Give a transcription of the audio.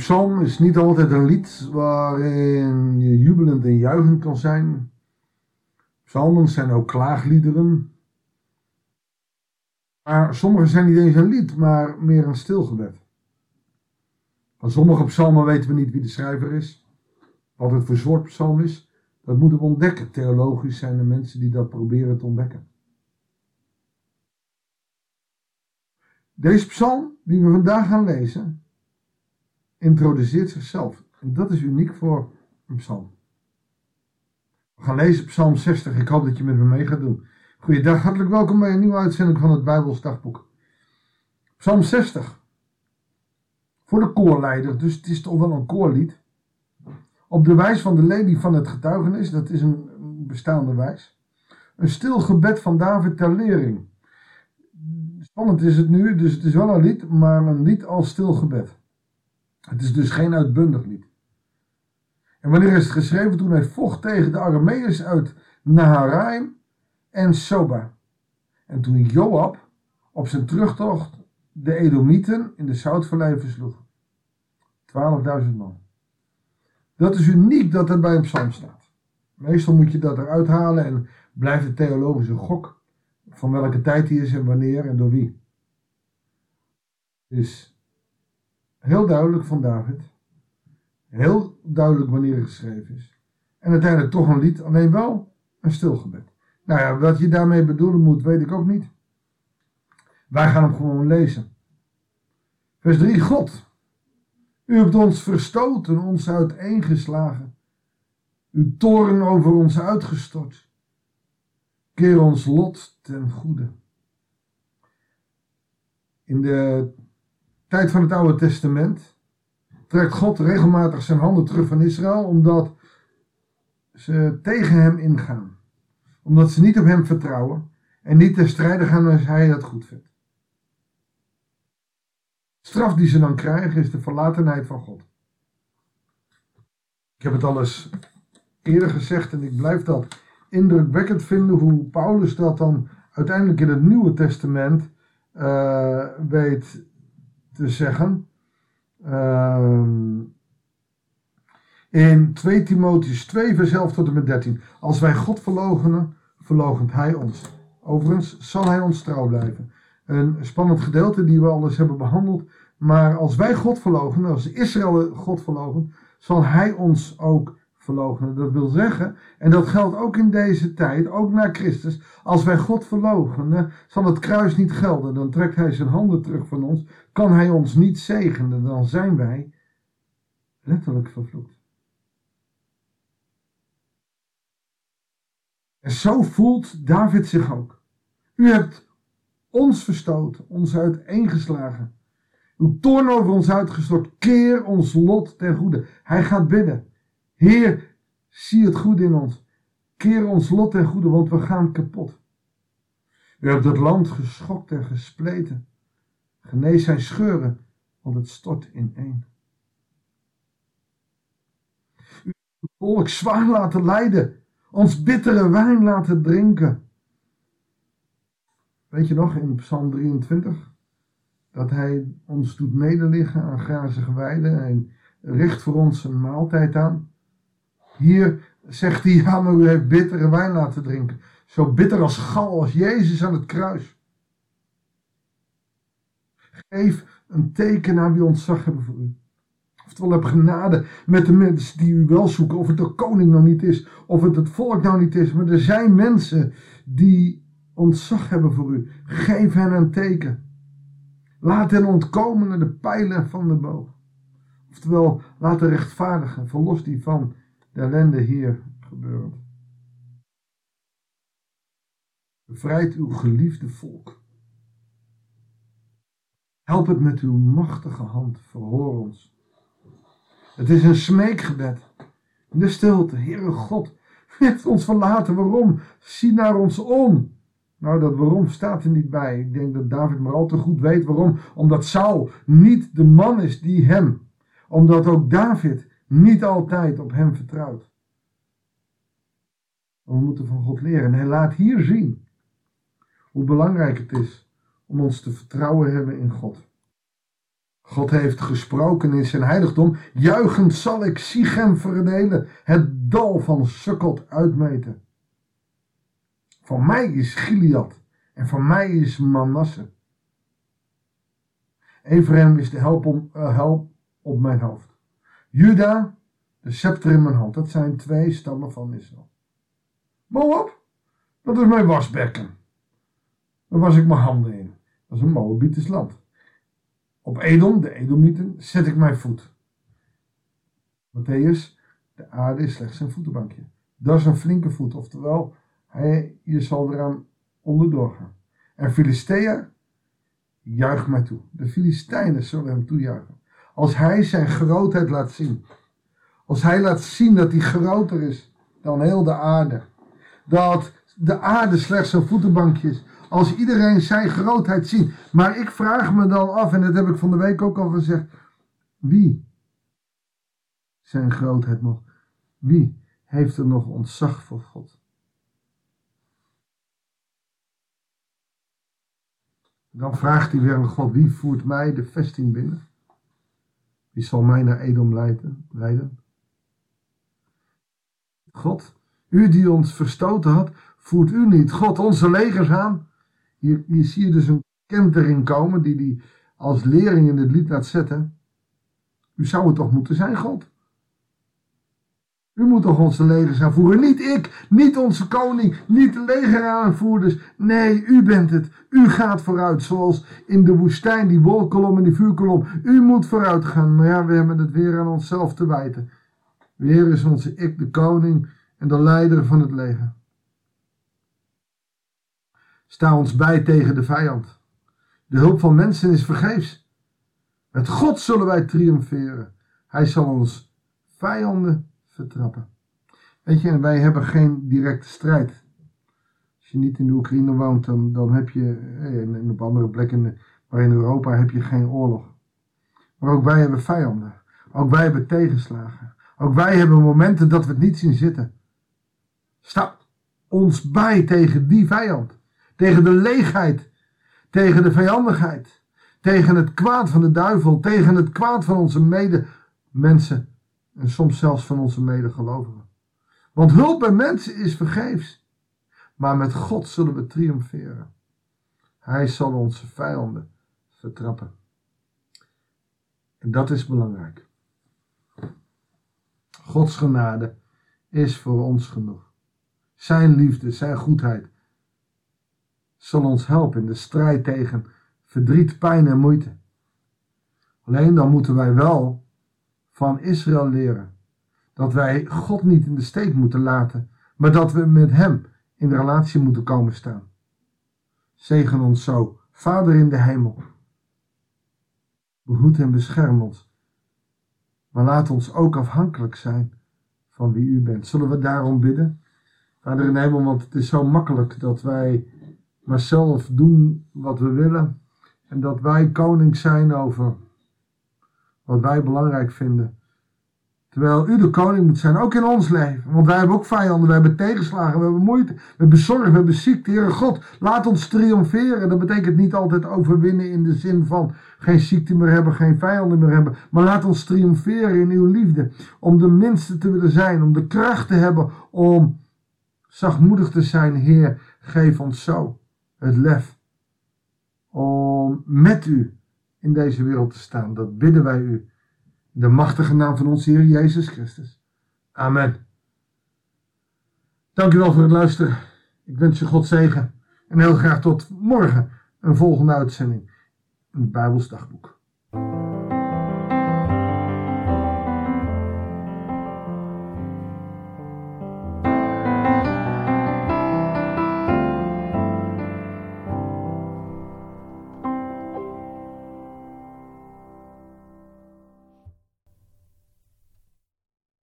psalm is niet altijd een lied waarin je jubelend en juichend kan zijn. Psalmen zijn ook klaagliederen. Maar sommige zijn niet eens een lied, maar meer een stilgebed. Van sommige psalmen weten we niet wie de schrijver is. Wat het voor psalm is, dat moeten we ontdekken. Theologisch zijn er mensen die dat proberen te ontdekken. Deze psalm die we vandaag gaan lezen, introduceert zichzelf. En dat is uniek voor een psalm. We gaan lezen Psalm 60. Ik hoop dat je met me mee gaat doen. Goeiedag, hartelijk welkom bij een nieuwe uitzending van het Bijbels Dagboek. Psalm 60. Voor de koorleider, dus het is toch wel een koorlied. Op de wijs van de lelie van het getuigenis, dat is een bestaande wijs. Een stil gebed van David ter lering. Spannend is het nu, dus het is wel een lied, maar een lied als stil gebed. Het is dus geen uitbundig lied. En wanneer is het geschreven? Toen hij vocht tegen de Arameërs uit Naharaim en Soba. En toen Joab op zijn terugtocht de Edomieten in de Zoutvallei versloeg. 12.000 man. Dat is uniek dat het bij een psalm staat. Meestal moet je dat eruit halen en blijft het theologische gok van welke tijd die is en wanneer en door wie. Dus heel duidelijk van David. Heel duidelijk wanneer het geschreven is. En uiteindelijk toch een lied, alleen wel een stilgebed. Nou ja, wat je daarmee bedoelen moet, weet ik ook niet. Wij gaan hem gewoon lezen. Vers 3, God. U hebt ons verstoten, ons uiteengeslagen. Uw toren over ons uitgestort. Keer ons lot ten goede. In de tijd van het Oude Testament trekt God regelmatig zijn handen terug van Israël omdat ze tegen hem ingaan. Omdat ze niet op hem vertrouwen en niet ter strijde gaan als hij dat goed vindt. straf die ze dan krijgen is de verlatenheid van God. Ik heb het al eens eerder gezegd en ik blijf dat indrukwekkend vinden hoe Paulus dat dan uiteindelijk in het Nieuwe Testament uh, weet te zeggen. Ehm, in 2 Timotheus 2, vers 11 tot en met 13. Als wij God verloochenen, verloochent Hij ons. Overigens zal Hij ons trouw blijven. Een spannend gedeelte die we al eens hebben behandeld. Maar als wij God verloochenen, als Israël God verloochent, zal Hij ons ook Dat wil zeggen, en dat geldt ook in deze tijd, ook na Christus, als wij God verloochenen, zal het kruis niet gelden. Dan trekt hij zijn handen terug van ons, kan hij ons niet zegenen, dan zijn wij letterlijk vervloekt. En zo voelt David zich ook. U hebt ons verstoten, ons uiteengeslagen. Uw toorn over ons uitgestort, keer ons lot ten goede. Hij gaat bidden. Heer, zie het goed in ons. Keer ons lot ten goede, want we gaan kapot. U hebt het land geschokt en gespleten. Genees zijn scheuren, want het stort in één. U hebt het volk zwaar laten lijden, ons bittere wijn laten drinken. Weet je nog in Psalm 23 dat hij ons doet nederliggen aan grazige weiden en richt voor ons een maaltijd aan? Hier zegt hij, ja, maar u heeft bittere wijn laten drinken. Zo bitter als gal, als Jezus aan het kruis. Geef een teken aan wie ontzag hebben voor u. Oftewel heb genade met de mensen die u wel zoeken. Of het de koning nog niet is, of het het volk nou niet is. Maar er zijn mensen die ontzag hebben voor u. Geef hen een teken. Laat hen ontkomen naar de pijlen van de boog. Oftewel, laat de rechtvaardigen, verlos die van de ellende hier gebeurt. Bevrijd uw geliefde volk. Help het met uw machtige hand, verhoor ons. Het is een smeekgebed. In de stilte, Heere God, heeft ons verlaten. Waarom? Zie naar ons om. Nou, dat waarom staat er niet bij. Ik denk dat David maar al te goed weet waarom. Omdat Saul niet de man is die hem. Omdat ook David niet altijd op hem vertrouwt. We moeten van God leren. En hij laat hier zien hoe belangrijk het is om ons te vertrouwen hebben in God. God heeft gesproken in zijn heiligdom. Juichend zal ik Sichem verdelen, het dal van Sukkot uitmeten. Van mij is Gilead en van mij is Manasse. Ephraim is de help, om, uh, help op mijn hoofd. Juda, de scepter in mijn hand. Dat zijn twee stammen van Israël. Moab, dat is mijn wasbekken. Daar was ik mijn handen in. Dat is een Moabitisch land. Op Edom, de Edomieten, zet ik mijn voet. Matthäus, de aarde is slechts een voetenbankje. Dat is een flinke voet, oftewel, hij, je zal eraan onderdoor gaan. En Filistea, juich mij toe. De Filistijnen zullen hem toejuichen. Als hij zijn grootheid laat zien. Als hij laat zien dat hij groter is dan heel de aarde. Dat de aarde slechts een voetenbankje is. Als iedereen zijn grootheid ziet. Maar ik vraag me dan af, en dat heb ik van de week ook al gezegd. Wie zijn grootheid nog? Wie heeft er nog ontzag voor God? Dan vraagt hij weer aan God, wie voert mij de vesting binnen? Wie zal mij naar Edom leiden? God, u die ons verstoten had, voert u niet God onze legers aan? Hier, hier zie je dus een kentering komen die hij als lering in het lied laat zetten. U zou het toch moeten zijn, God? U moet toch onze legers aanvoeren? Niet ik, niet onze koning, niet de legeraanvoerders. Nee, u bent het. U gaat vooruit, zoals in de woestijn, die wolkolom en die vuurkolom. U moet vooruit gaan. Maar ja, we hebben het weer aan onszelf te wijten. Weer is onze ik de koning en de leider van het leger. Sta ons bij tegen de vijand. De hulp van mensen is vergeefs. Met God zullen wij triomferen. Hij zal ons vijanden vertrappen. Weet je, wij hebben geen directe strijd. Als je niet in de Oekraïne woont, dan, dan heb je, eh, en op andere plekken, maar in Europa heb je geen oorlog. Maar ook wij hebben vijanden. Ook wij hebben tegenslagen. Ook wij hebben momenten dat we het niet zien zitten. Sta ons bij tegen die vijand. Tegen de leegheid. Tegen de vijandigheid. Tegen het kwaad van de duivel. Tegen het kwaad van onze medemensen. En soms zelfs van onze medegelovigen. Want hulp bij mensen is vergeefs. Maar met God zullen we triomferen. Hij zal onze vijanden vertrappen. En dat is belangrijk. Gods genade is voor ons genoeg. Zijn liefde, zijn goedheid zal ons helpen in de strijd tegen verdriet, pijn en moeite. Alleen dan moeten wij wel van Israël leren dat wij God niet in de steek moeten laten, maar dat we met Hem in relatie moeten komen staan. Zegen ons zo, Vader in de hemel. Behoed en bescherm ons, maar laat ons ook afhankelijk zijn van wie U bent. Zullen we daarom bidden? Vader in de hemel, want het is zo makkelijk dat wij maar zelf doen wat we willen. En dat wij koning zijn over wat wij belangrijk vinden. Terwijl u de koning moet zijn, ook in ons leven. Want wij hebben ook vijanden, we hebben tegenslagen, we hebben moeite, we hebben zorg, we hebben ziekte. Heere God, laat ons triomferen. Dat betekent niet altijd overwinnen in de zin van geen ziekte meer hebben, geen vijanden meer hebben. Maar laat ons triomferen in uw liefde. Om de minste te willen zijn, om de kracht te hebben om zachtmoedig te zijn. Heer, geef ons zo het lef om met u in deze wereld te staan. Dat bidden wij u. In de machtige naam van onze Heer Jezus Christus. Amen. Dank u wel voor het luisteren. Ik wens je God zegen. En heel graag tot morgen een volgende uitzending. Een Bijbels dagboek.